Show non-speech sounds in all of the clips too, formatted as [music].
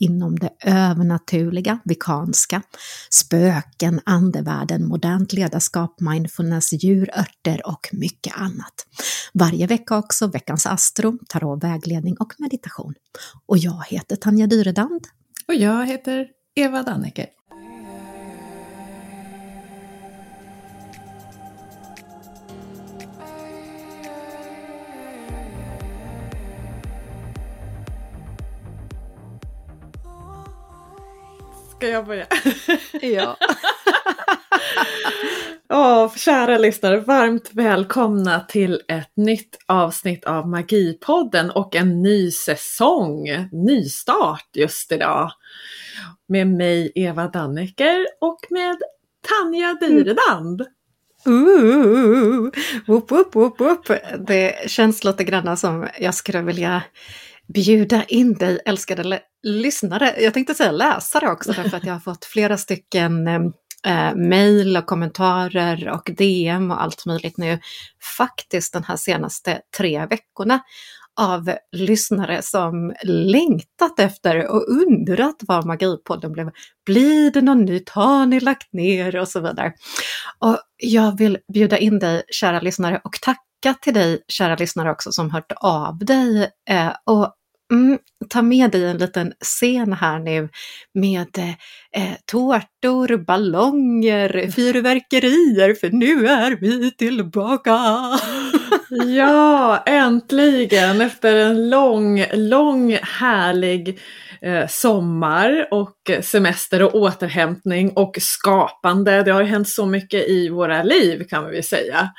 inom det övernaturliga, vikanska, spöken, andevärlden, modernt ledarskap, mindfulness, djur, örter och mycket annat. Varje vecka också veckans astro, tarot, vägledning och meditation. Och jag heter Tanja Dyredand. Och jag heter Eva Dannecker. Ska jag börja? Ja. oh, kära lyssnare, varmt välkomna till ett nytt avsnitt av Magipodden och en ny säsong, nystart just idag. Med mig Eva Dannecker och med Tanja Dyredand. Uh, whoop, whoop, whoop, whoop. Det känns lite grann som jag skulle vilja bjuda in dig älskade lyssnare, jag tänkte säga läsare också därför att jag har fått flera stycken ehm, eh, mejl och kommentarer och DM och allt möjligt nu faktiskt de här senaste tre veckorna av lyssnare som längtat efter och undrat vad Magipodden blev. Blir det något nytt? Har ni lagt ner? Och så vidare. Och jag vill bjuda in dig, kära lyssnare, och tacka till dig, kära lyssnare också, som hört av dig eh, och Mm, ta med dig en liten scen här nu med eh, tårtor, ballonger, fyrverkerier, för nu är vi tillbaka! [laughs] ja, äntligen! Efter en lång, lång härlig eh, sommar och semester och återhämtning och skapande. Det har hänt så mycket i våra liv kan vi säga.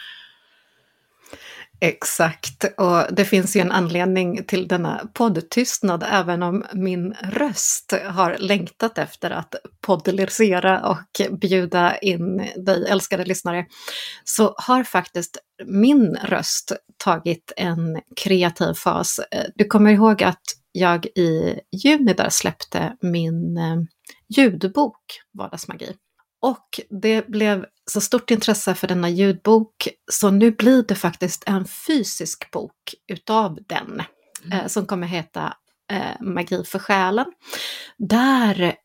Exakt, och det finns ju en anledning till denna poddtystnad, även om min röst har längtat efter att poddelisera och bjuda in dig älskade lyssnare, så har faktiskt min röst tagit en kreativ fas. Eh, du kommer ihåg att jag i juni där släppte min eh, ljudbok Vardagsmagi. Och det blev så stort intresse för denna ljudbok så nu blir det faktiskt en fysisk bok utav den mm. eh, som kommer heta eh, Magi för själen. Där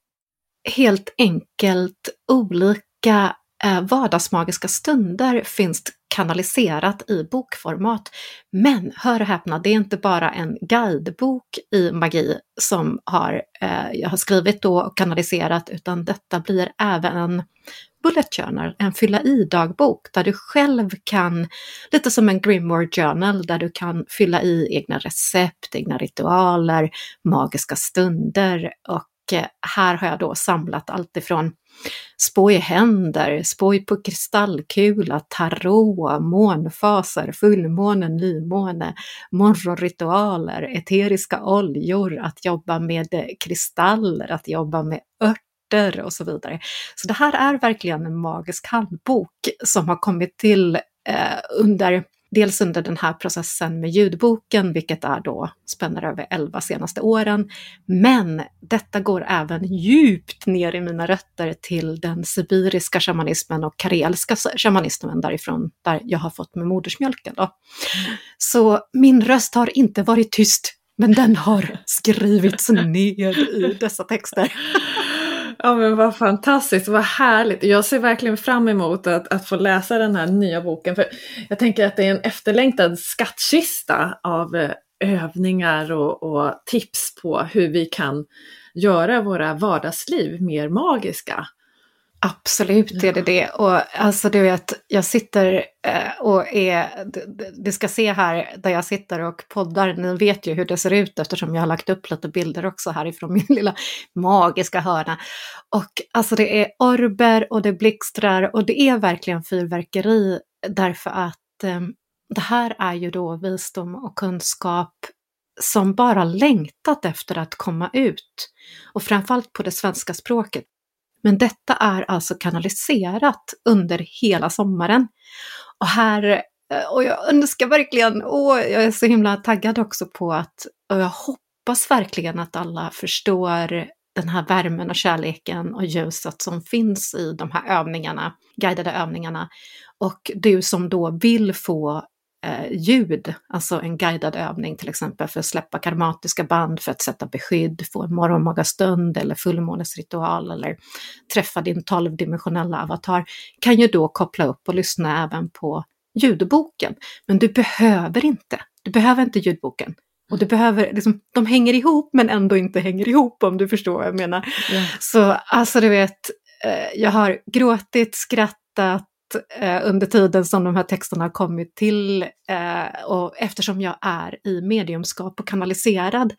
helt enkelt olika eh, vardagsmagiska stunder finns kanaliserat i bokformat. Men hör och häpna, det är inte bara en guidebok i magi som har, eh, jag har skrivit då och kanaliserat, utan detta blir även en bullet journal, en fylla i-dagbok där du själv kan, lite som en grimoire journal, där du kan fylla i egna recept, egna ritualer, magiska stunder och eh, här har jag då samlat allt ifrån spå i händer, spå på kristallkula, tarot, månfaser, fullmåne, nymåne, morgonritualer, eteriska oljor, att jobba med kristaller, att jobba med örter och så vidare. Så det här är verkligen en magisk handbok som har kommit till eh, under Dels under den här processen med ljudboken, vilket är då spänner över 11 senaste åren. Men detta går även djupt ner i mina rötter till den sibiriska shamanismen och karelska shamanismen därifrån, där jag har fått med modersmjölken. Då. Så min röst har inte varit tyst, men den har skrivits ner i dessa texter. [laughs] Ja men vad fantastiskt, vad härligt. Jag ser verkligen fram emot att, att få läsa den här nya boken. För Jag tänker att det är en efterlängtad skattkista av eh, övningar och, och tips på hur vi kan göra våra vardagsliv mer magiska. Absolut är det det. Och alltså du vet, jag sitter eh, och är, du ska se här där jag sitter och poddar, ni vet ju hur det ser ut eftersom jag har lagt upp lite bilder också härifrån [laughs] min lilla magiska hörna. Och alltså det är orber och det blixtrar och det är verkligen fyrverkeri därför att eh, det här är ju då visdom och kunskap som bara längtat efter att komma ut. Och framförallt på det svenska språket. Men detta är alltså kanaliserat under hela sommaren. Och här eh, och jag önskar verkligen, och jag är så himla taggad också på att, och jag hoppas verkligen att alla förstår den här värmen och kärleken och ljuset som finns i de här övningarna, guidade övningarna. Och du som då vill få eh, ljud, alltså en guidad övning till exempel för att släppa karmatiska band, för att sätta beskydd, få en morgonmagastund eller fullmånesritual eller träffa din tolvdimensionella avatar, kan ju då koppla upp och lyssna även på ljudboken. Men du behöver inte, du behöver inte ljudboken. Och du behöver, liksom, de hänger ihop men ändå inte hänger ihop om du förstår vad jag menar. Yeah. Så alltså du vet, eh, jag har gråtit, skrattat, eh, under tiden som de här texterna har kommit till eh, och eftersom jag är i mediumskap och kanaliserad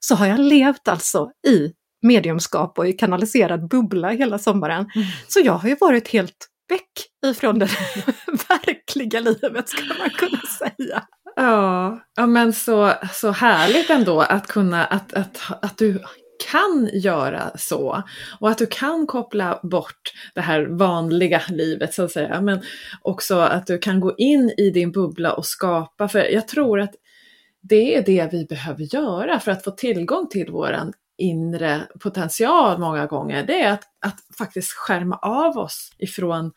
så har jag levt alltså i mediumskap och i kanaliserad bubbla hela sommaren. Mm. Så jag har ju varit helt väck ifrån det [laughs] verkliga livet ska man kunna säga. Ja, ja men så, så härligt ändå att kunna, att, att, att du kan göra så och att du kan koppla bort det här vanliga livet så att säga. Men också att du kan gå in i din bubbla och skapa. För jag tror att det är det vi behöver göra för att få tillgång till våran inre potential många gånger. Det är att, att faktiskt skärma av oss ifrån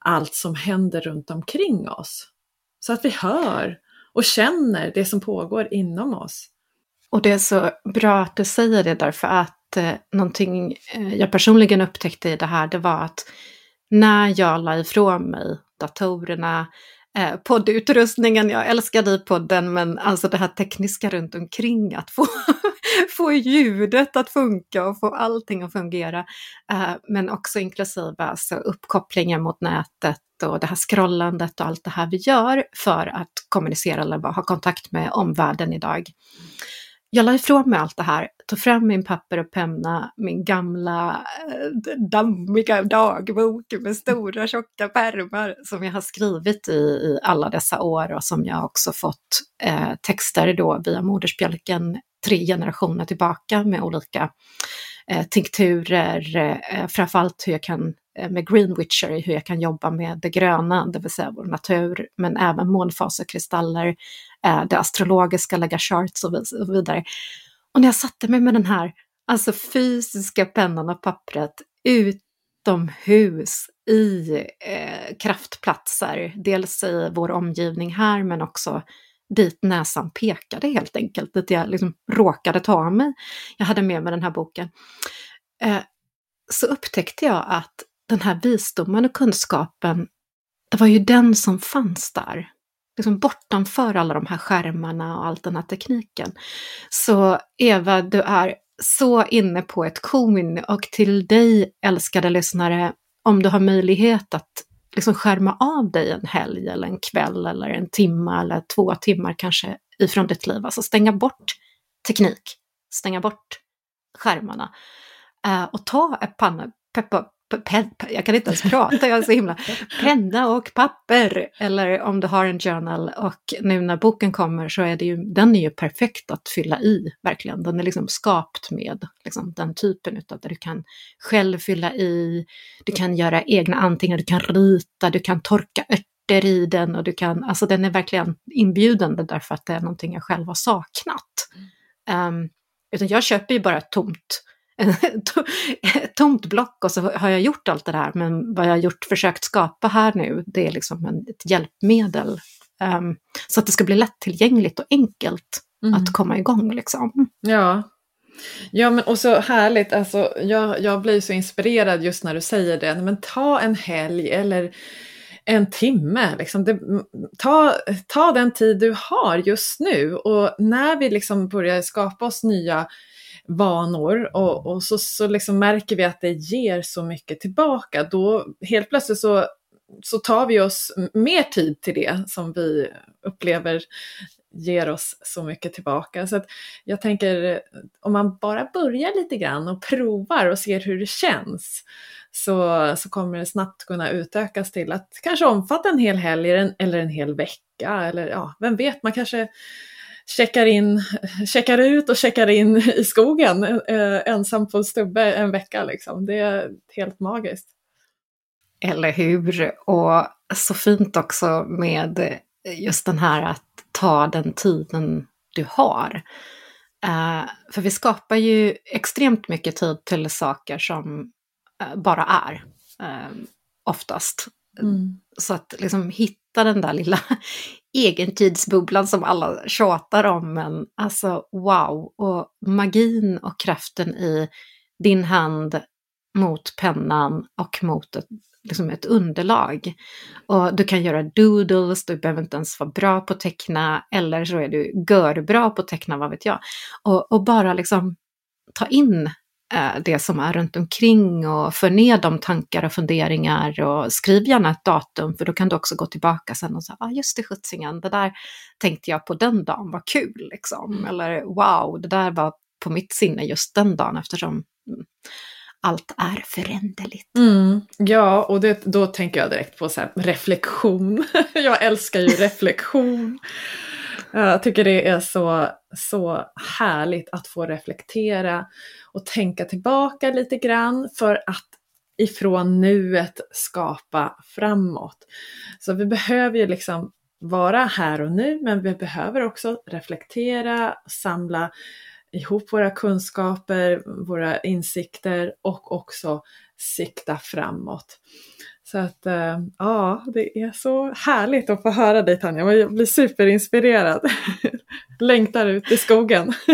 allt som händer runt omkring oss. Så att vi hör och känner det som pågår inom oss. Och det är så bra att du säger det därför att eh, någonting eh, jag personligen upptäckte i det här, det var att när jag la ifrån mig datorerna, eh, poddutrustningen, jag älskade i podden, men alltså det här tekniska runt omkring, att få, [laughs] få ljudet att funka och få allting att fungera. Eh, men också inklusive alltså uppkopplingen mot nätet och det här scrollandet och allt det här vi gör för att kommunicera eller ha kontakt med omvärlden idag jag la ifrån mig allt det här, tog fram min papper och penna, min gamla eh, dammiga dagbok med stora tjocka pärmar som jag har skrivit i, i alla dessa år och som jag också fått eh, texter då via modersbjälken tre generationer tillbaka med olika eh, tinkturer, eh, framförallt hur jag kan Eh, med Green Witcher, hur jag kan jobba med det gröna, det vill säga vår natur, men även månfaser, kristaller, eh, det astrologiska, lägga charts och vidare. Och när jag satte mig med den här alltså fysiska pennan och pappret utomhus i eh, kraftplatser, dels i vår omgivning här men också dit näsan pekade helt enkelt, dit jag liksom råkade ta mig. Jag hade med mig den här boken. Eh, så upptäckte jag att den här visdomen och kunskapen, det var ju den som fanns där. Liksom bortanför alla de här skärmarna och all den här tekniken. Så Eva, du är så inne på ett korn och till dig älskade lyssnare, om du har möjlighet att liksom skärma av dig en helg eller en kväll eller en timme eller två timmar kanske ifrån ditt liv. Alltså stänga bort teknik, stänga bort skärmarna eh, och ta ett panna, peppa, jag kan inte ens prata, jag är så himla... Penna och papper! Eller om du har en journal och nu när boken kommer så är det ju, den är ju perfekt att fylla i, verkligen. Den är liksom skapt med liksom, den typen utav där du kan själv fylla i, du kan göra egna anteckningar, du kan rita, du kan torka örter i den och du kan, alltså den är verkligen inbjudande därför att det är någonting jag själv har saknat. Um, utan jag köper ju bara tomt [laughs] ett tomt block och så har jag gjort allt det där. Men vad jag har gjort, försökt skapa här nu, det är liksom en, ett hjälpmedel. Um, så att det ska bli lättillgängligt och enkelt mm. att komma igång liksom. Ja. Ja men och så härligt, alltså, jag, jag blir så inspirerad just när du säger det. Men ta en helg eller en timme. Liksom. Det, ta, ta den tid du har just nu och när vi liksom börjar skapa oss nya vanor och, och så, så liksom märker vi att det ger så mycket tillbaka, då helt plötsligt så, så tar vi oss mer tid till det som vi upplever ger oss så mycket tillbaka. Så att jag tänker om man bara börjar lite grann och provar och ser hur det känns så, så kommer det snabbt kunna utökas till att kanske omfatta en hel helg eller en hel vecka eller ja, vem vet, man kanske checkar, in, checkar ut och checkar in i skogen eh, ensam på en stubbe en vecka. Liksom. Det är helt magiskt. Eller hur? Och så fint också med just den här att ta den tiden du har. Uh, för vi skapar ju extremt mycket tid till saker som uh, bara är, uh, oftast. Mm. Så att liksom hitta den där lilla [laughs] egentidsbubblan som alla tjatar om, men alltså wow! Och magin och kraften i din hand mot pennan och mot ett, liksom ett underlag. Och du kan göra doodles, du behöver inte ens vara bra på att teckna, eller så är du görbra på att teckna, vad vet jag. Och, och bara liksom ta in det som är runt omkring och för ner de tankar och funderingar och skriv gärna ett datum för då kan du också gå tillbaka sen och säga, ah, just det sjuttsingen, det där tänkte jag på den dagen, vad kul liksom. Mm. Eller wow, det där var på mitt sinne just den dagen eftersom mm, allt är föränderligt. Mm, ja, och det, då tänker jag direkt på så reflektion. [laughs] jag älskar ju reflektion. Jag tycker det är så, så härligt att få reflektera och tänka tillbaka lite grann för att ifrån nuet skapa framåt. Så vi behöver ju liksom vara här och nu, men vi behöver också reflektera, samla ihop våra kunskaper, våra insikter och också sikta framåt. Så att eh, ja, det är så härligt att få höra dig Tanja. Jag blir superinspirerad. [laughs] Längtar ut i skogen. [laughs]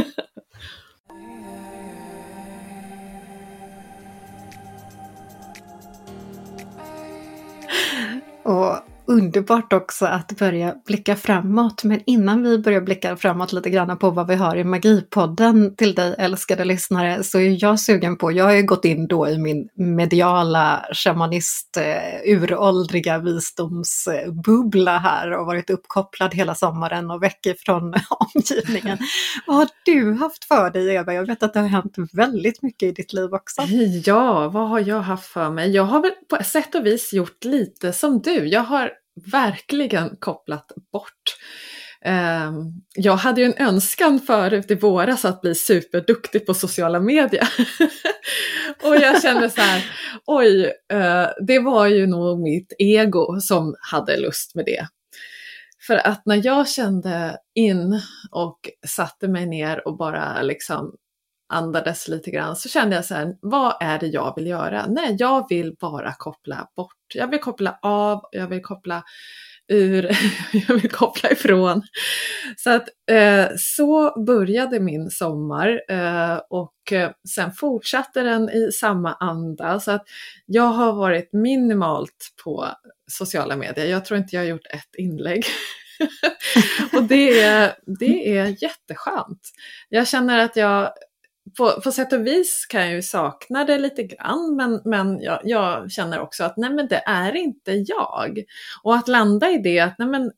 och underbart också att börja blicka framåt. Men innan vi börjar blicka framåt lite grann på vad vi har i Magipodden till dig älskade lyssnare så är jag sugen på, jag har ju gått in då i min mediala shamanist, eh, uråldriga visdomsbubbla här och varit uppkopplad hela sommaren och väck ifrån [laughs] omgivningen. vad har du haft för dig Eva? Jag vet att det har hänt väldigt mycket i ditt liv också. Ja, vad har jag haft för mig? Jag har väl på sätt och vis gjort lite som du. Jag har verkligen kopplat bort. Ehm, jag hade ju en önskan förut i våras att bli superduktig på sociala medier. [laughs] och jag kände så här, oj, eh, det var ju nog mitt ego som hade lust med det. För att när jag kände in och satte mig ner och bara liksom andades lite grann så kände jag så här, vad är det jag vill göra? Nej, jag vill bara koppla bort. Jag vill koppla av, jag vill koppla ur, [laughs] jag vill koppla ifrån. Så att eh, så började min sommar eh, och eh, sen fortsatte den i samma anda. Så att jag har varit minimalt på sociala medier. Jag tror inte jag har gjort ett inlägg. [laughs] och det är, det är jätteskönt. Jag känner att jag på, på sätt och vis kan jag ju sakna det lite grann, men, men jag, jag, känner också att nej men det är inte jag. Och att landa i det att nej men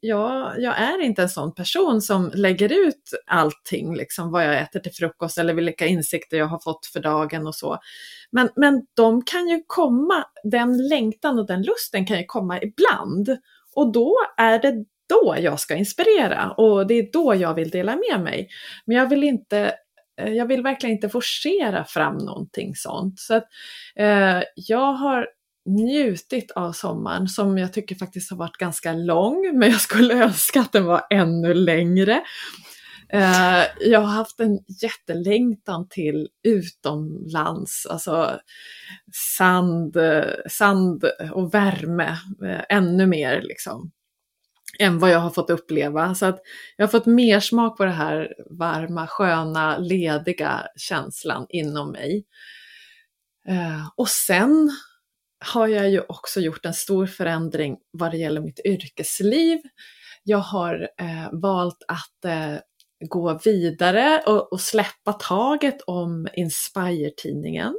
jag, jag är inte en sån person som lägger ut allting, liksom vad jag äter till frukost eller vilka insikter jag har fått för dagen och så. Men, men de kan ju komma, den längtan och den lusten kan ju komma ibland. Och då är det då jag ska inspirera och det är då jag vill dela med mig. Men jag vill inte Eh, jag vill verkligen inte forcera fram någonting sånt. Så att, eh, jag har njutit av sommaren som jag tycker faktiskt har varit ganska lång, [laughs] men jag skulle önska att den var ännu längre. Eh, jag har haft en jättelängtan till utomlands, alltså sand, sand och värme, eh, ännu mer liksom än vad jag har fått uppleva. Så att jag har fått mer smak på det här varma, sköna, lediga känslan inom mig. Eh, och sen har jag ju också gjort en stor förändring vad det gäller mitt yrkesliv. Jag har eh, valt att eh, gå vidare och, och släppa taget om Inspire-tidningen.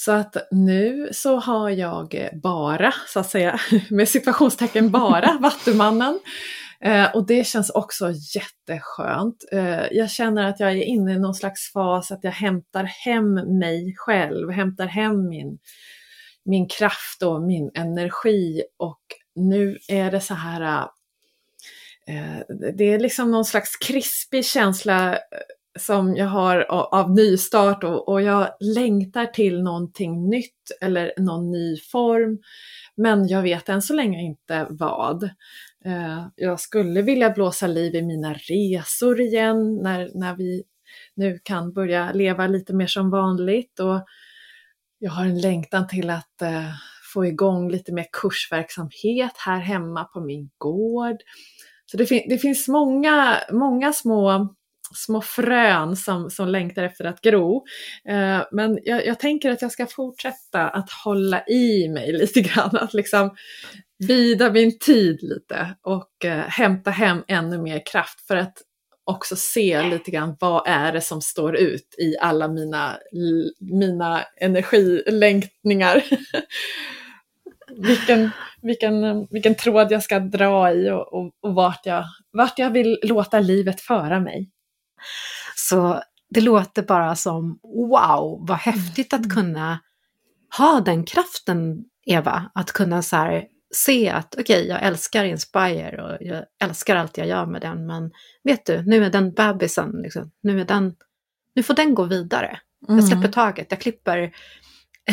Så att nu så har jag bara, så att säga, [laughs] med situationstecken bara [laughs] Vattumannen. Eh, och det känns också jätteskönt. Eh, jag känner att jag är inne i någon slags fas att jag hämtar hem mig själv, hämtar hem min, min kraft och min energi och nu är det så här eh, det är liksom någon slags krispig känsla som jag har av nystart och, och jag längtar till någonting nytt eller någon ny form. Men jag vet än så länge inte vad. Eh, jag skulle vilja blåsa liv i mina resor igen när, när vi nu kan börja leva lite mer som vanligt. Och jag har en längtan till att eh, få igång lite mer kursverksamhet här hemma på min gård. Så det, fin det finns många, många små små frön som, som längtar efter att gro. Eh, men jag, jag, tänker att jag ska fortsätta att hålla i mig [laughs] lite grann, att liksom bida min tid lite och eh, hämta hem ännu mer kraft för att också se lite grann vad är det som står ut i alla mina, mina energilängtningar. [laughs] vilken, vilken, vilken tråd jag ska dra i och, och, och vart, jag, vart jag vill låta livet föra mig. Så det låter bara som wow, vad häftigt att mm. kunna ha den kraften, Eva, att kunna så här, se att okej, okay, jag älskar Inspire och jag älskar allt jag gör med den, men vet du, nu är den bebisen, liksom, nu, är den, nu får den gå vidare. Jag släpper mm. taget, jag klipper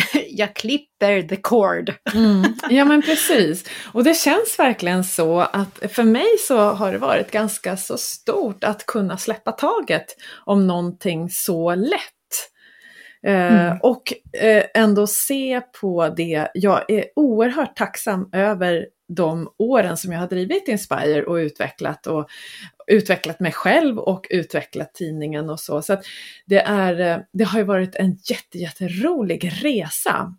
[laughs] jag klipper the cord. Mm. [laughs] Ja men precis. Och det känns verkligen så att för mig så har det varit ganska så stort att kunna släppa taget om någonting så lätt. Eh, mm. och eh, ändå se på det. Jag är oerhört tacksam över de åren som jag har drivit Inspire och utvecklat och utvecklat mig själv och utvecklat tidningen och så. Så det, är, eh, det har ju varit en jätte, jätterolig resa.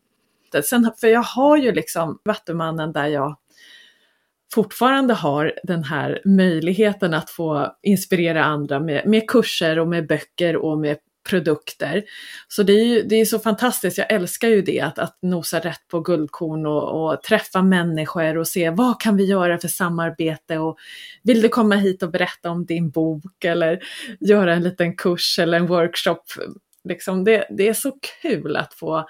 Sen, för jag har ju liksom Vattumannen där jag fortfarande har den här möjligheten att få inspirera andra med, med kurser och med böcker och med produkter. Så det är ju det är så fantastiskt, jag älskar ju det, att, att nosa rätt på guldkorn och, och, träffa människor och se vad kan vi göra för samarbete och vill du komma hit och berätta om din bok eller göra en liten kurs eller en workshop. Liksom det, det är så kul att få eh,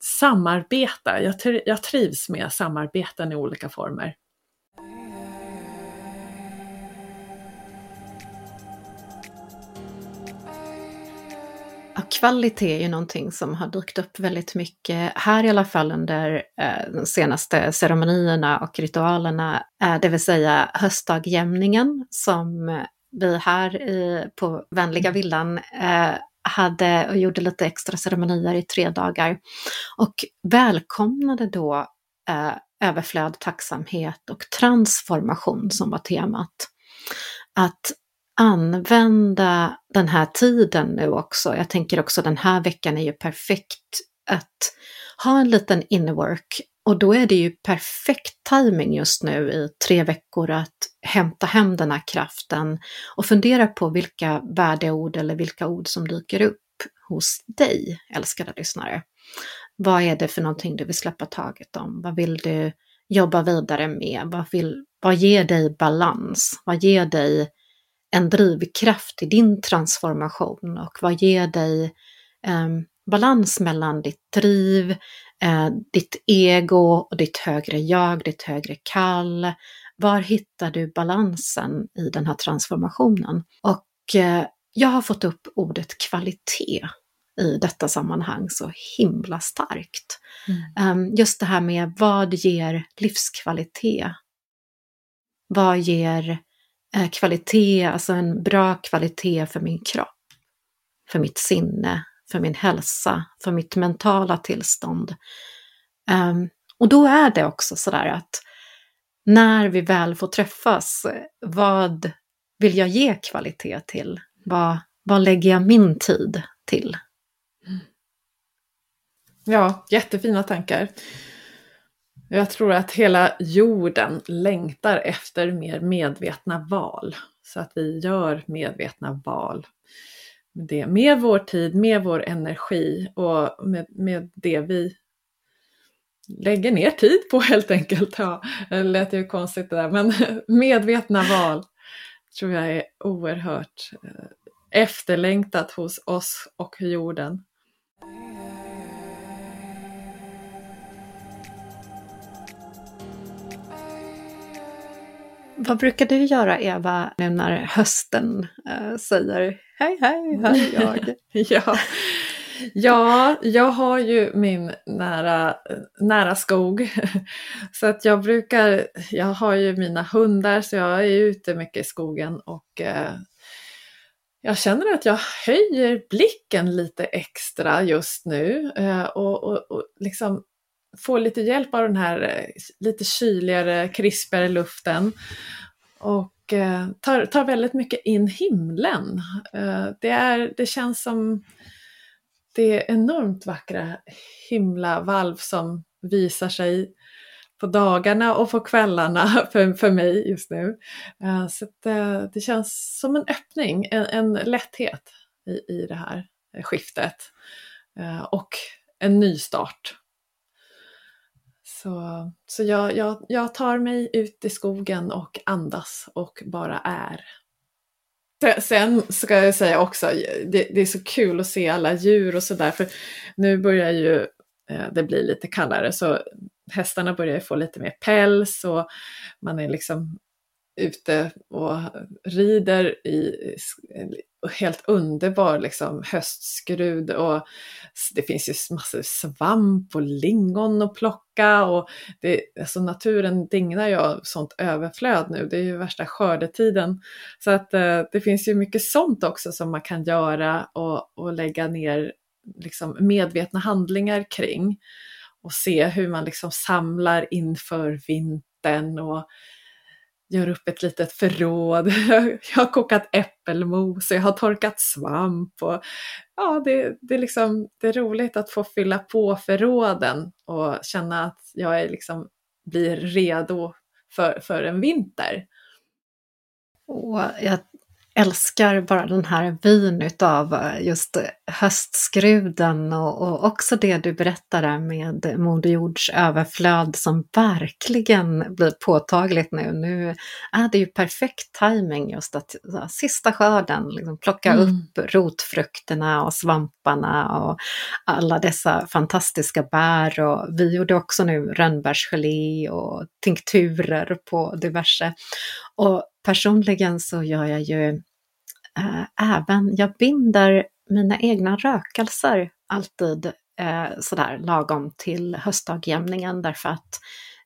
samarbeta. Jag, jag trivs med samarbeten i olika former. Kvalitet är ju någonting som har dykt upp väldigt mycket här i alla fall under eh, de senaste ceremonierna och ritualerna, eh, det vill säga höstdagjämningen som vi här i, på Vänliga villan eh, hade och gjorde lite extra ceremonier i tre dagar och välkomnade då överflöd, tacksamhet och transformation som var temat. Att använda den här tiden nu också. Jag tänker också den här veckan är ju perfekt att ha en liten innerwork och då är det ju perfekt timing just nu i tre veckor att hämta hem den här kraften och fundera på vilka värdeord eller vilka ord som dyker upp hos dig, älskade lyssnare. Vad är det för någonting du vill släppa taget om? Vad vill du jobba vidare med? Vad, vill, vad ger dig balans? Vad ger dig en drivkraft i din transformation och vad ger dig eh, balans mellan ditt driv, eh, ditt ego och ditt högre jag, ditt högre kall. Var hittar du balansen i den här transformationen? Och eh, jag har fått upp ordet kvalitet i detta sammanhang så himla starkt. Mm. Ehm, just det här med vad ger livskvalitet? Vad ger Eh, kvalitet, alltså en bra kvalitet för min kropp, för mitt sinne, för min hälsa, för mitt mentala tillstånd. Um, och då är det också sådär att när vi väl får träffas, vad vill jag ge kvalitet till? Vad, vad lägger jag min tid till? Mm. Ja, jättefina tankar. Jag tror att hela jorden längtar efter mer medvetna val. Så att vi gör medvetna val. Det, med vår tid, med vår energi och med, med det vi lägger ner tid på helt enkelt. Ja, det lät ju konstigt det där, men [laughs] medvetna val tror jag är oerhört eh, efterlängtat hos oss och jorden. Vad brukar du göra Eva nu när hösten äh, säger hej hej, här är jag? [laughs] ja. Ja, jag har ju min nära, nära skog. [laughs] Så att jag brukar, jag har ju mina hundar så jag är ute mycket i skogen och eh, jag känner att jag höjer blicken lite extra just nu eh, och, och, och liksom får lite hjälp av den här eh, lite kyligare, krispigare luften. Och eh, tar, tar väldigt mycket in himlen. Eh, det, är, det känns som det är enormt vackra himlavalv som visar sig på dagarna och på kvällarna [laughs] för, för mig just nu. Eh, så det, eh, det, känns som en öppning, en, en lätthet i, i det här skiftet. Och en ny start. Så, så jag, jag, jag tar mig ut i skogen och andas och bara är. Sen ska jag säga också, det, det, är så kul att se alla djur och sådär, för nu börjar ju eh, det bli lite kallare, så hästarna börjar få lite mer päls och man är liksom ute och rider i helt underbar liksom, höstskrud och det finns ju massor svamp och lingon att plocka och det, alltså naturen dignar ju av sånt överflöd nu, det är ju värsta skördetiden. Så att eh, det finns ju mycket sånt också som man kan göra och, och lägga ner liksom, medvetna handlingar kring och se hur man liksom samlar inför vintern och gör upp ett litet förråd. [laughs] Jag har kokat äppelmos och jag har torkat svamp. Och, ja, det, det, är liksom, det är roligt att få fylla på förråden och känna att jag är liksom, blir redo för, för en vinter. Och jag älskar bara den här vyn utav eh, just höstskruden och, och också det du berättade med Moder Jords överflöd som verkligen blir påtagligt nu. Nu är det ju perfekt timing just att så, sista skörden, liksom, plocka mm. upp rotfrukterna och svamparna och alla dessa fantastiska bär och vi gjorde också nu rönnbärsgelé och tinkturer på diverse. Och personligen så gör jag ju äh, även, jag binder mina egna rökelser alltid äh, sådär lagom till höstdagjämningen därför att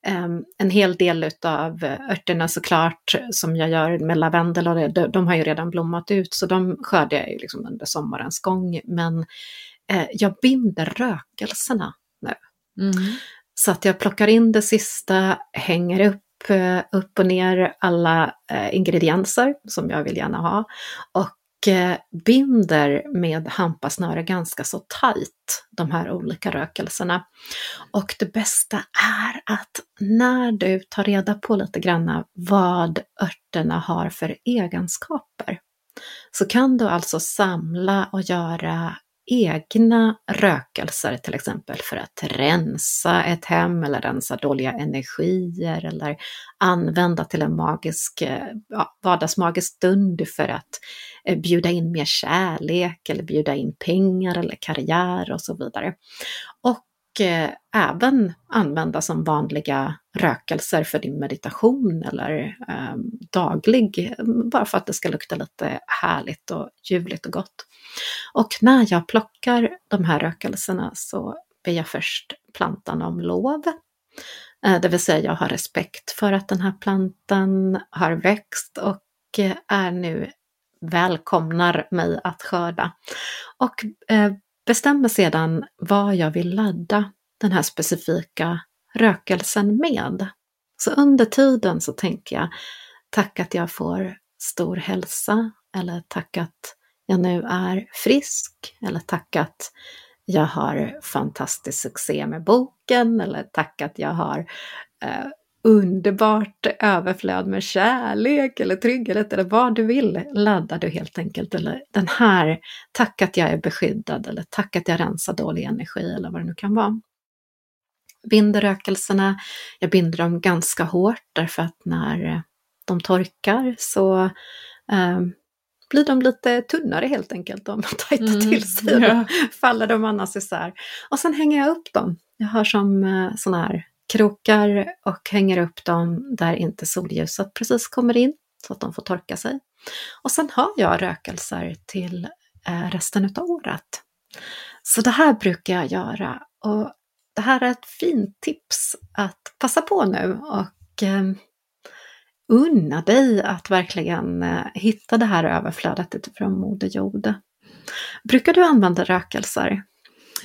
äh, en hel del utav örterna såklart som jag gör med lavendel och det, de, de har ju redan blommat ut så de skördar jag ju liksom under sommarens gång. Men jag binder rökelserna nu. Mm. Så att jag plockar in det sista, hänger upp Eh, Eh, upp och ner alla eh, ingredienser som jag vill gärna ha och eh, binder med hampasnöre ganska så tajt de här olika rökelserna. Och det bästa är att när du tar reda på lite grann vad örterna har för egenskaper så kan du alltså samla och göra egna rökelser till exempel för att rensa ett hem eller rensa dåliga energier eller använda till en magisk, eh, ja, vardagsmagisk stund för att eh, bjuda in mer kärlek eller bjuda in pengar eller karriär och så vidare. Och eh, även använda som vanliga rökelser för din meditation eller eh, daglig, bara för att det ska lukta lite härligt och ljuvligt och gott. Och när jag plockar de här rökelserna så ber jag först plantan om lov. Eh, det vill säga jag har respekt för att den här plantan har växt och eh, är nu välkomnar mig att skörda. Och eh, bestämmer sedan vad jag vill ladda den här specifika rökelsen med. Så under tiden så tänker jag, tack att jag får stor hälsa eller tack att jag nu är frisk eller tack att jag har fantastisk succé med boken eller tack att jag har eh, underbart överflöd med kärlek eller trygghet eller vad du vill laddar du helt enkelt. Eller den här, tack att jag är beskyddad eller tack att jag rensar dålig energi eller vad det nu kan vara. Binder rökelserna, jag binder dem ganska hårt därför att när de torkar så eh, blir de lite tunnare helt enkelt. De tajtar mm, till sig och ja. faller de annars isär. Och sen hänger jag upp dem. Jag har som eh, sådana här krokar och hänger upp dem där inte solljuset precis kommer in så att de får torka sig. Och sen har jag rökelser till eh, resten av året. Så det här brukar jag göra. Och det här är ett fint tips att passa på nu och eh, unna dig att verkligen eh, hitta det här överflödet utifrån Moder Jord. Brukar du använda rökelser?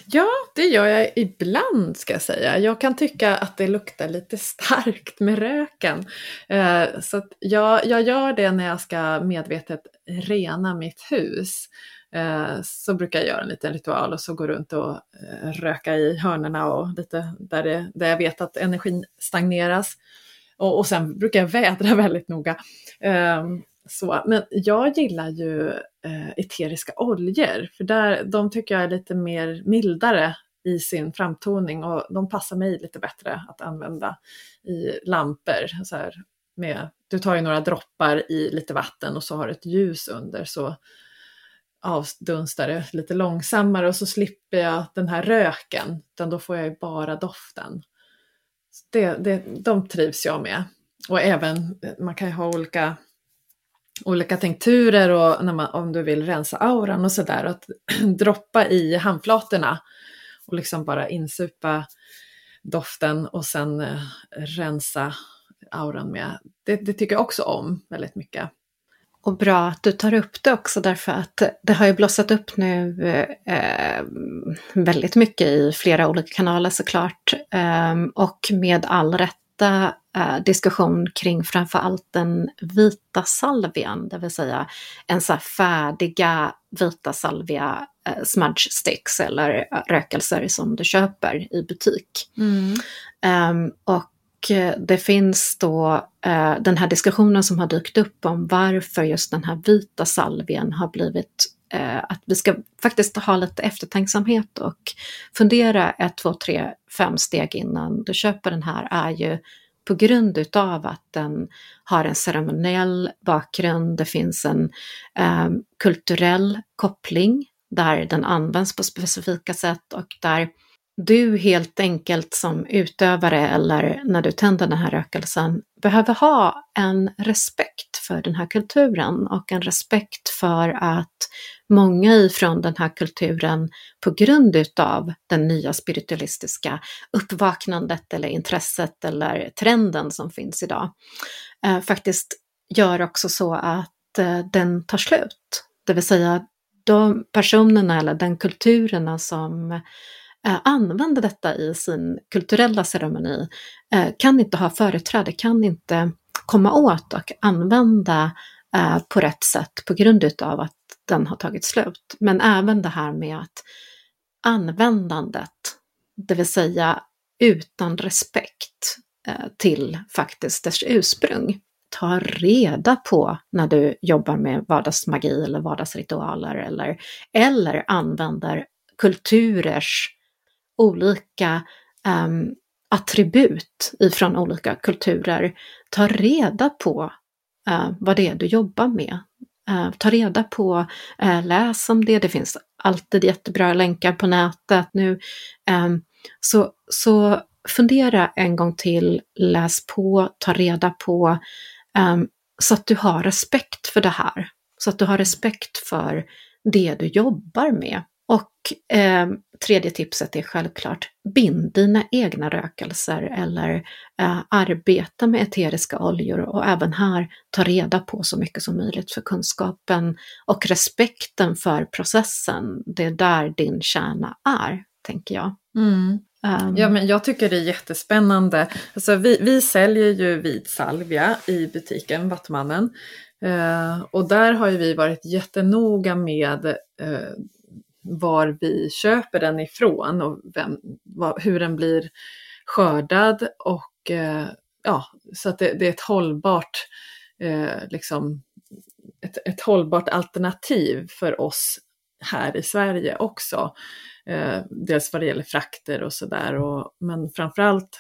Ja, det gör jag ibland ska jag säga. Jag kan tycka att det luktar lite [laughs] starkt med röken. Eh, så jag, jag gör det när jag ska medvetet rena mitt hus. Eh, så brukar jag göra en liten ritual och så gå runt och röka i hörnerna och lite där, det, där jag vet att energin stagneras. Och, och sen brukar jag vädra [laughs] väldigt noga. Um, så, men jag gillar ju eh, eteriska oljor, för där, de tycker jag är lite mer mildare i sin framtoning och de passar mig lite bättre att använda i lampor. Så här, med, du tar ju några droppar i lite vatten och så har du ett ljus under så avdunstar det lite långsammare och så slipper jag den här röken, utan då får jag ju bara doften. Det, det, de trivs jag med. Och även, man kan ju ha olika, olika tinkturer och när man, om du vill rensa auran och sådär, att [clears throat] droppa i handflatorna och liksom bara insupa doften och sen eh, rensa auran med. Det, det tycker jag också om väldigt mycket. Och bra att du tar upp det också därför att det har ju blossat upp nu eh, väldigt mycket i flera olika kanaler såklart. Eh, och med all rätta eh, diskussion kring framförallt den vita salvian, det vill säga en så färdiga vita salvia eh, smudge sticks eller rökelser som du köper i butik. Mm. Um, och eh, det finns då eh, den här diskussionen som har dykt upp om varför just den här vita salvien har blivit eh, att vi ska faktiskt ha lite eftertänksamhet och fundera ett, två, tre, fem steg innan du köper den här är ju på grund utav att den har en ceremoniell bakgrund, det finns en eh, kulturell koppling där den används på specifika sätt och där du helt enkelt som utövare eller när du tänder den här rökelsen behöver ha en respekt för den här kulturen och en respekt för att många ifrån den här kulturen på grund utav den nya spiritualistiska uppvaknandet eller intresset eller trenden som finns idag eh, faktiskt gör också så att eh, den tar slut. Det vill säga de personerna eller den kulturerna som eh, Eh, använder detta i sin kulturella ceremoni eh, kan inte ha företräde, kan inte komma åt och använda eh, på rätt sätt på grund utav att den har tagit slut. Men även det här med att användandet, det vill säga utan respekt eh, till faktiskt dess ursprung. Ta reda på när du jobbar med vardagsmagi eller vardagsritualer eller, eller använder kulturers olika um, attribut ifrån olika kulturer. Ta reda på uh, vad det är du jobbar med. Uh, ta reda på, uh, läs om det, det finns alltid jättebra länkar på nätet nu. Um, så, så fundera en gång till, läs på, ta reda på, um, så att du har respekt för det här. Så att du har respekt för det du jobbar med. Eh, tredje tipset är självklart, bind dina egna rökelser eller eh, arbeta med eteriska oljor och även här ta reda på så mycket som möjligt för kunskapen och respekten för processen. Det är där din kärna är, tänker jag. Mm. Um, ja, men jag tycker det är jättespännande. Alltså, vi, vi säljer ju vit salvia i butiken Vattmannen. Uh, och där har ju vi varit jättenoga med uh, var vi köper den ifrån och vem, vad, hur den blir skördad och eh, ja, så att det, det är ett hållbart, eh, liksom, ett, ett hållbart alternativ för oss här i Sverige också. Eh, dels vad det gäller frakter och sådär, men framförallt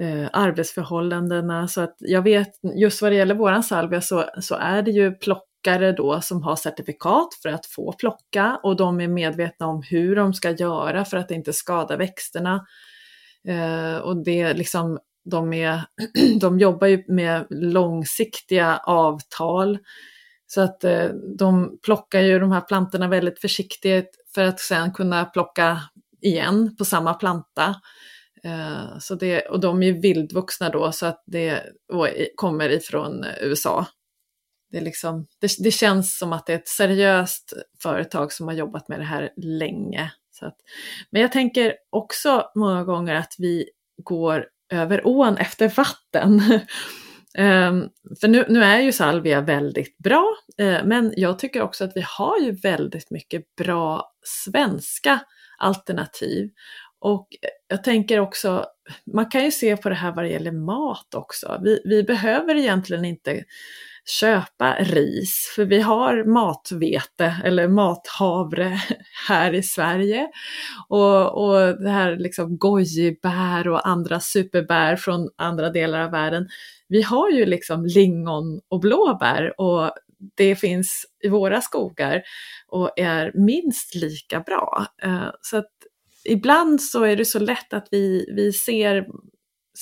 eh, arbetsförhållandena. Så att jag vet, just vad det gäller våran salvia så, så är det ju plock plockare då som har certifikat för att få plocka och de är medvetna om hur de ska göra för att inte skada växterna. Eh, och det liksom, de, är, [clears throat] de jobbar ju med långsiktiga avtal Så att eh, de plockar ju de här plantorna väldigt försiktigt för att sen kunna plocka igen på samma planta. Eh, så det, och de är vildvuxna då så att det kommer ifrån USA. Det, liksom, det, det, känns som att det är ett seriöst företag som har jobbat med det här länge. Så att, men jag tänker också många gånger att vi går över ån efter vatten. Um, [laughs] för nu, nu, är ju salvia väldigt bra, uh, men jag tycker också att vi har ju väldigt mycket bra svenska alternativ. Och jag tänker också, man kan ju se på det här vad det gäller mat också. Vi, vi behöver egentligen inte köpa ris, för vi har matvete eller mathavre här i Sverige. Och, och det här liksom gojibär och andra superbär från andra delar av världen. Vi har ju liksom lingon och blåbär och det finns i våra skogar och är minst lika bra. Eh, så att ibland så är det så lätt att vi, vi ser,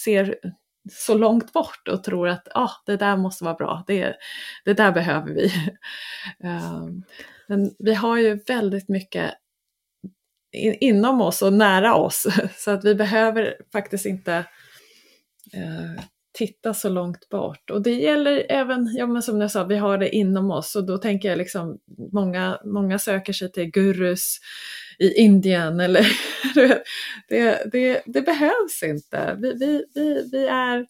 ser så långt bort och tror att ah, det där måste vara bra, det, det där behöver vi. [laughs] Ehm, men vi har ju väldigt mycket inom oss och nära oss [laughs] så att vi behöver faktiskt inte eh, titta så långt bort. Och det gäller även, ja men som jag sa, vi har det inom oss och då tänker jag liksom många, många söker sig till gurus i Indien [laughs] eller det, det, det behövs inte. Vi, vi, vi, vi är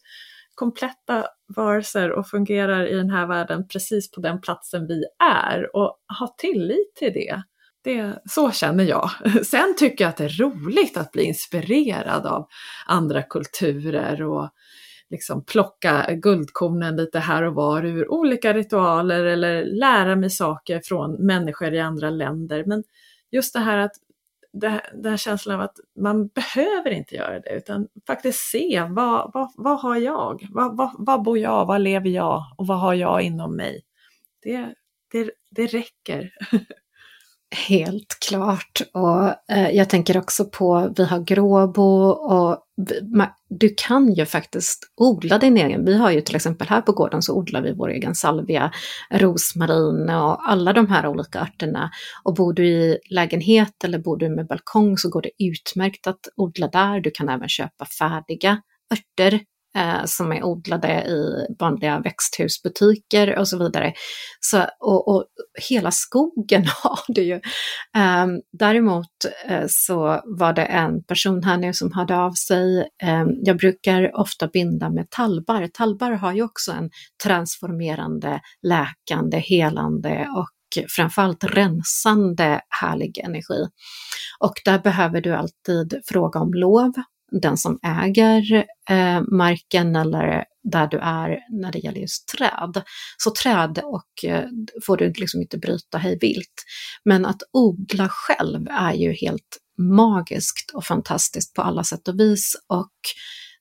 kompletta varelser och fungerar i den här världen precis på den platsen vi är och ha tillit till det. Det, så känner jag. [laughs] Sen tycker jag att det är roligt att bli inspirerad av andra kulturer och liksom plocka guldkornen lite här och var ur olika ritualer eller lära mig saker från människor i andra länder. Men just det här att det, den här känslan av att man behöver inte göra det utan faktiskt se vad, vad, vad har jag? Vad, vad, vad bor jag? Vad lever jag? Och vad har jag inom mig? Det, det, det räcker. [laughs] Helt klart. Och eh, jag tänker också på, vi har gråbo och du kan ju faktiskt odla din egen. Vi har ju till exempel här på gården så odlar vi vår egen salvia, rosmarin och alla de här olika örterna. Och bor du i lägenhet eller bor du med balkong så går det utmärkt att odla där. Du kan även köpa färdiga örter eh, som är odlade i vanliga växthusbutiker och så vidare. Så, och, och hela skogen [laughs] har det ju. Eh, däremot eh, så var det en person här nu som hörde av sig. Ehm, jag brukar ofta binda med tallbar. Tallbar har ju också en transformerande, läkande, helande och framförallt rensande härlig energi. Och där behöver du alltid fråga om lov den som äger eh, marken eller där du är när det gäller just träd. Så träd och, eh, får du liksom inte bryta hej vilt. Men att odla själv är ju helt magiskt och fantastiskt på alla sätt och vis och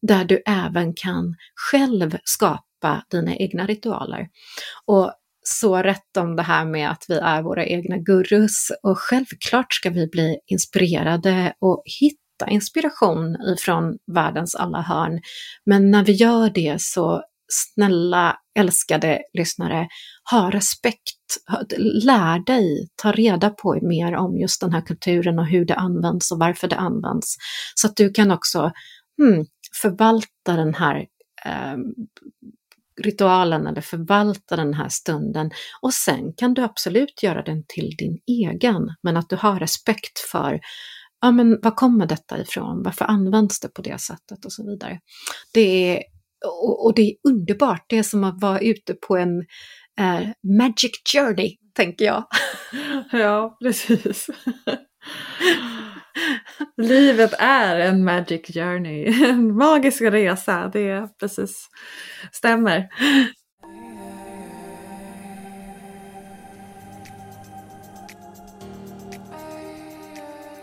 där du även kan själv skapa dina egna ritualer. Och så rätt om det här med att vi är våra egna gurus och självklart ska vi bli inspirerade och hitta hämta inspiration ifrån världens alla hörn. Men när vi gör det så snälla älskade lyssnare, ha respekt, lär dig, ta reda på mer om just den här kulturen och hur det används och varför det används. Så att du kan också hmm, förvalta den här eh, ritualen eller förvalta den här stunden och sen kan du absolut göra den till din egen, men att du har respekt för ja men var kommer detta ifrån? Varför används det på det sättet och så vidare. Det är, och, och det är underbart, det är som att vara ute på en eh, magic journey, tänker jag. [laughs] Ja, precis. Livet är en magic journey, [laughs] en magisk resa, det precis stämmer.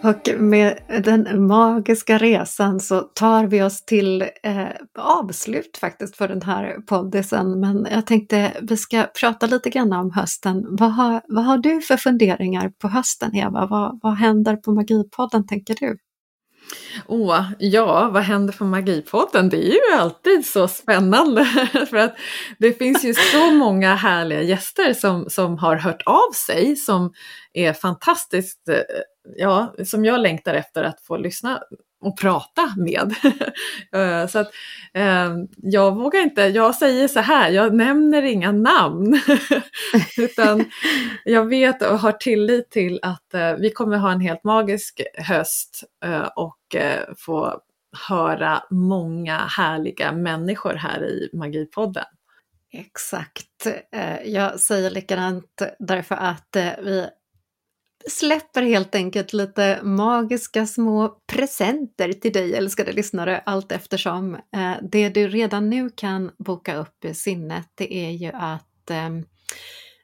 Och med den magiska resan så tar vi oss till eh, avslut faktiskt för den här poddisen. Men jag tänkte vi ska prata lite grann om hösten. Vad har, vad har du för funderingar på hösten Eva? Vad, vad händer på Magipodden tänker du? Åh, ja, vad händer på Magipodden? Det är ju alltid så spännande [laughs] för att det finns ju så många härliga gäster som, som har hört av sig som är fantastiskt, eh, ja, som jag längtar efter att få lyssna och prata med. [laughs] Eh, så att eh, jag vågar inte, jag säger så här, jag nämner inga namn. [laughs] Utan jag vet och har tillit till att eh, vi kommer ha en helt magisk höst eh, och eh, få höra många härliga människor här i Magipodden. Exakt. Jag säger likadant därför att vi släpper helt enkelt lite magiska små presenter till dig älskade lyssnare allt eftersom. Eh, det du redan nu kan boka upp i sinnet det är ju att ehm,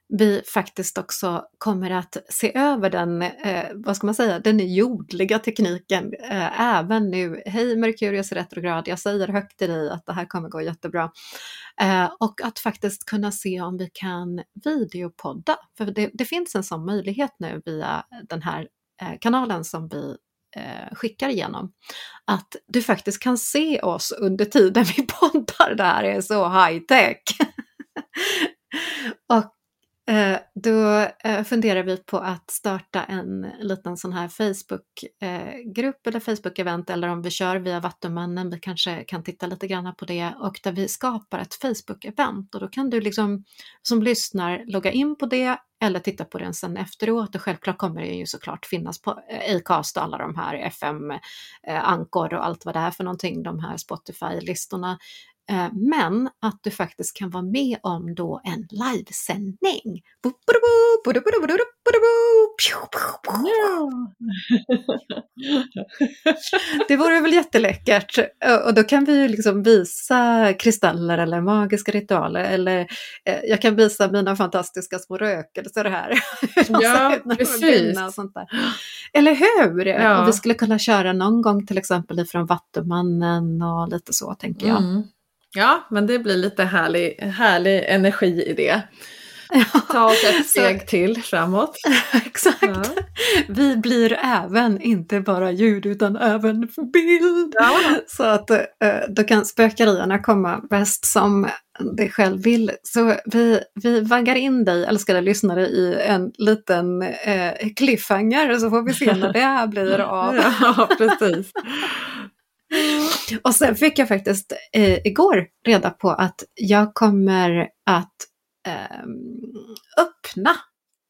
vi faktiskt också kommer att se över den, eh, vad ska man säga, den jordliga tekniken eh, även nu. Hej Merkurius retrograd, jag säger högt till dig att det här kommer gå jättebra. Eh, och att faktiskt kunna se om vi kan videopodda, för det, det finns en sån möjlighet nu via den här eh, kanalen som vi eh, skickar igenom. Att du faktiskt kan se oss under tiden [laughs] vi poddar, det här är så high tech. [laughs] och Eh, då eh, funderar vi på att starta en liten sån här Facebookgrupp eh, eller Facebook-event eller om vi kör via Vattumannen, vi kanske kan titta lite grann på det och där vi skapar ett Facebook-event. Och då kan du liksom som lyssnar logga in på det eller titta på den sen efteråt. Och självklart kommer det ju såklart finnas på Acast och alla de här FM, Ankor och allt vad det är för någonting, de här Spotify-listorna men att du faktiskt kan vara med om då en livesändning. Det vore väl jätteläckert. Och då kan vi ju liksom visa kristaller eller magiska ritualer eller eh, jag kan visa mina fantastiska små rökelser här. Ja, precis. Eller hur? Ja. Och vi skulle kunna köra någon gång till exempel ifrån Vattumannen och lite så tänker jag. Mm. Ja, men det blir lite härlig, härlig energi i det. Ja, Ta oss ett steg så, till framåt. [laughs] Exakt. Ja. Vi blir även, inte bara ljud, utan även bild. Ja. Så att eh, då kan spökarierna komma bäst som det själv vill. Så vi, vi vaggar in dig, älskade lyssnare, i en liten eh, cliffhanger så får vi se när det här blir av. [laughs] Ja, precis. Och sen fick jag faktiskt eh, igår reda på att jag kommer att eh, öppna,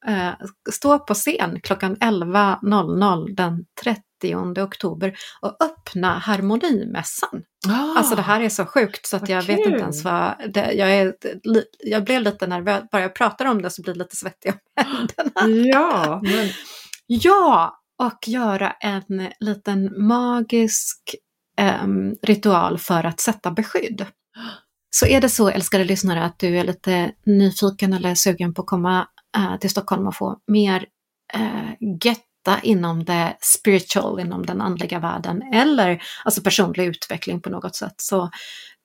eh, stå på scen klockan 11.00 den 30 oktober och öppna Harmonimässan. Ah, alltså det här är så sjukt så att jag kul. vet inte ens vad, det, jag, är, jag blev lite nervös, bara jag pratar om det så blir det lite svettig om [gasps] händerna. Ja, men... ja, och göra en liten magisk eh, ritual för att sätta beskydd. Så är det så, älskade lyssnare, att du är lite nyfiken eller sugen på att komma eh, till Stockholm och få mer eh, getta inom det spiritual, inom den andliga världen eller alltså personlig utveckling på något sätt, så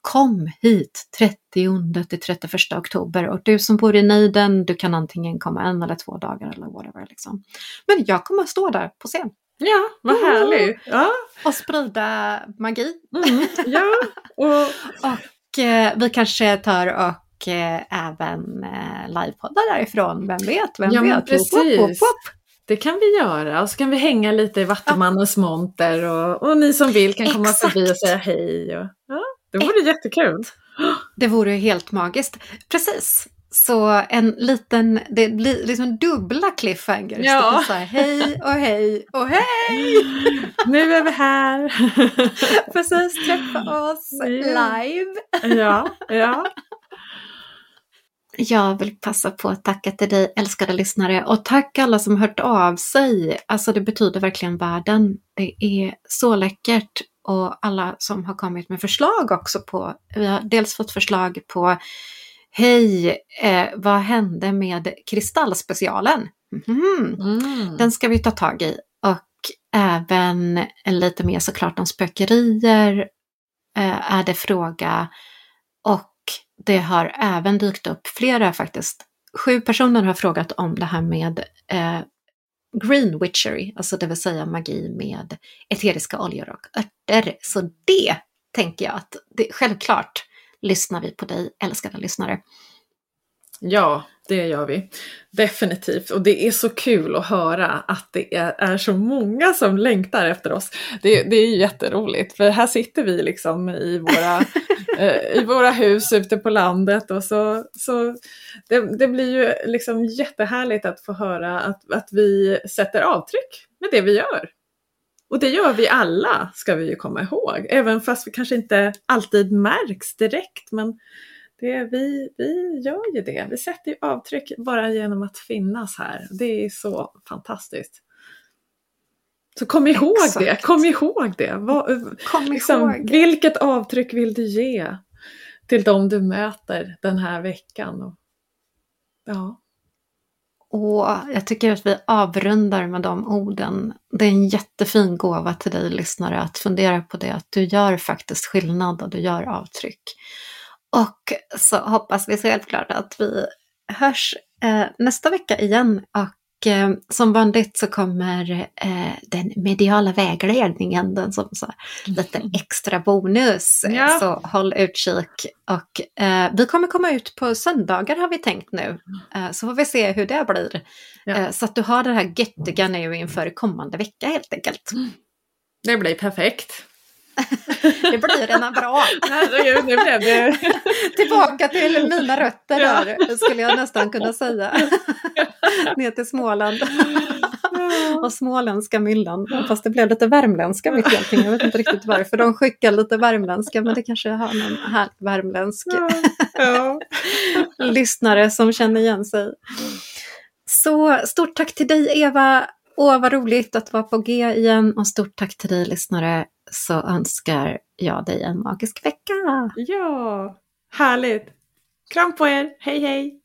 kom hit 30 till 31 oktober och du som bor i nejden, du kan antingen komma en eller två dagar eller whatever. Liksom. Men jag kommer att stå där på scen Ja, vad härligt! Ja. Och sprida magi. Mm, ja, och, [laughs] och eh, vi kanske tar och eh, även eh, livepoddar därifrån, vem vet? Vem ja, vet? precis. Wop, wop, wop. Det kan vi göra och så kan vi hänga lite i Vattumannens monter och, och ni som vill kan komma Exakt. förbi och säga hej. Och, ja, det vore Ett. jättekul. Det vore helt magiskt. Precis. Så en liten, det blir liksom dubbla cliffhangers. Ja. Så här, hej och hej och hej! [laughs] Nu är vi här! [laughs] Precis, träffa oss live. Ja, ja. Jag vill passa på att tacka till dig älskade lyssnare och tack alla som hört av sig. Alltså det betyder verkligen världen. Det är så läckert och alla som har kommit med förslag också på, vi har dels fått förslag på Hej, eh, vad hände med Kristallspecialen? Mm. Mm. Den ska vi ta tag i. Och även lite mer såklart om spökerier eh, är det fråga. Och det har även dykt upp flera faktiskt. Sju personer har frågat om det här med eh, green witchery, alltså det vill säga magi med eteriska oljor och örter. Så det tänker jag att det, självklart lyssnar vi på dig, älskade lyssnare. Ja, det gör vi. Definitivt. Och det är så kul att höra att det är, är så många som längtar efter oss. Det, det är jätteroligt, för här sitter vi liksom i våra, [laughs] eh, i våra hus ute på landet och så, så det, det, blir ju liksom jättehärligt att få höra att, att vi sätter avtryck med det vi gör. Och det gör vi alla, ska vi ju komma ihåg, även fast vi kanske inte alltid märks direkt. Men det, vi, vi gör ju det. Vi sätter ju avtryck bara genom att finnas här. Det är så fantastiskt. Så kom ihåg Exakt. det, kom ihåg det. Vad, kom liksom, ihåg. Vilket avtryck vill du ge till de du möter den här veckan? Ja. Och jag tycker att vi avrundar med de orden. Det är en jättefin gåva till dig lyssnare att fundera på det, att du gör faktiskt skillnad och du gör avtryck. Och så hoppas vi självklart att vi hörs eh, nästa vecka igen och eh, som vanligt så kommer eh, den mediala vägledningen, den som så lite mm. extra bonus. Ja. Så håll utkik. Och eh, vi kommer komma ut på söndagar har vi tänkt nu. Eh, så får vi se hur det blir. Ja. Eh, så att du har det här göttiga nu inför kommande vecka helt enkelt. Det blir perfekt. [laughs] det blir redan bra. Herregud, nu blev det... [laughs] Tillbaka till mina rötter ja. där, skulle jag nästan kunna säga. [laughs] Ner till Småland. och småländska myllan. Fast det blev lite värmländska mitt i allting. Jag vet inte riktigt varför. De skickar lite värmländska, men det kanske har någon här värmländsk ja. Lyssnare som känner igen sig. Så stort tack till dig Eva. Åh, vad roligt att vara på G igen och stort tack till dig lyssnare så önskar jag dig en magisk vecka. Ja, härligt. Kram på er. Hej hej.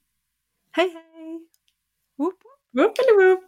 Hej hej. Whoop, whoop, whoop.